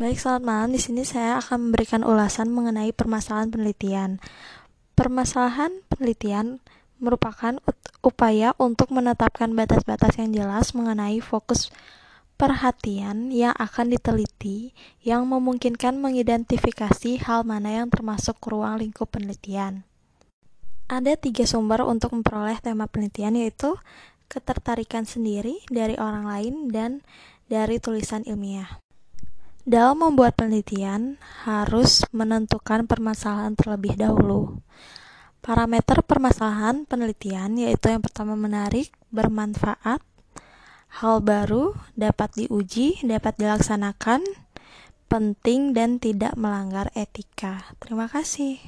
Baik, selamat malam. Di sini saya akan memberikan ulasan mengenai permasalahan penelitian. Permasalahan penelitian merupakan upaya untuk menetapkan batas-batas yang jelas mengenai fokus perhatian yang akan diteliti yang memungkinkan mengidentifikasi hal mana yang termasuk ruang lingkup penelitian. Ada tiga sumber untuk memperoleh tema penelitian yaitu ketertarikan sendiri dari orang lain dan dari tulisan ilmiah. Dalam membuat penelitian, harus menentukan permasalahan terlebih dahulu. Parameter permasalahan penelitian yaitu yang pertama menarik, bermanfaat, hal baru, dapat diuji, dapat dilaksanakan, penting, dan tidak melanggar etika. Terima kasih.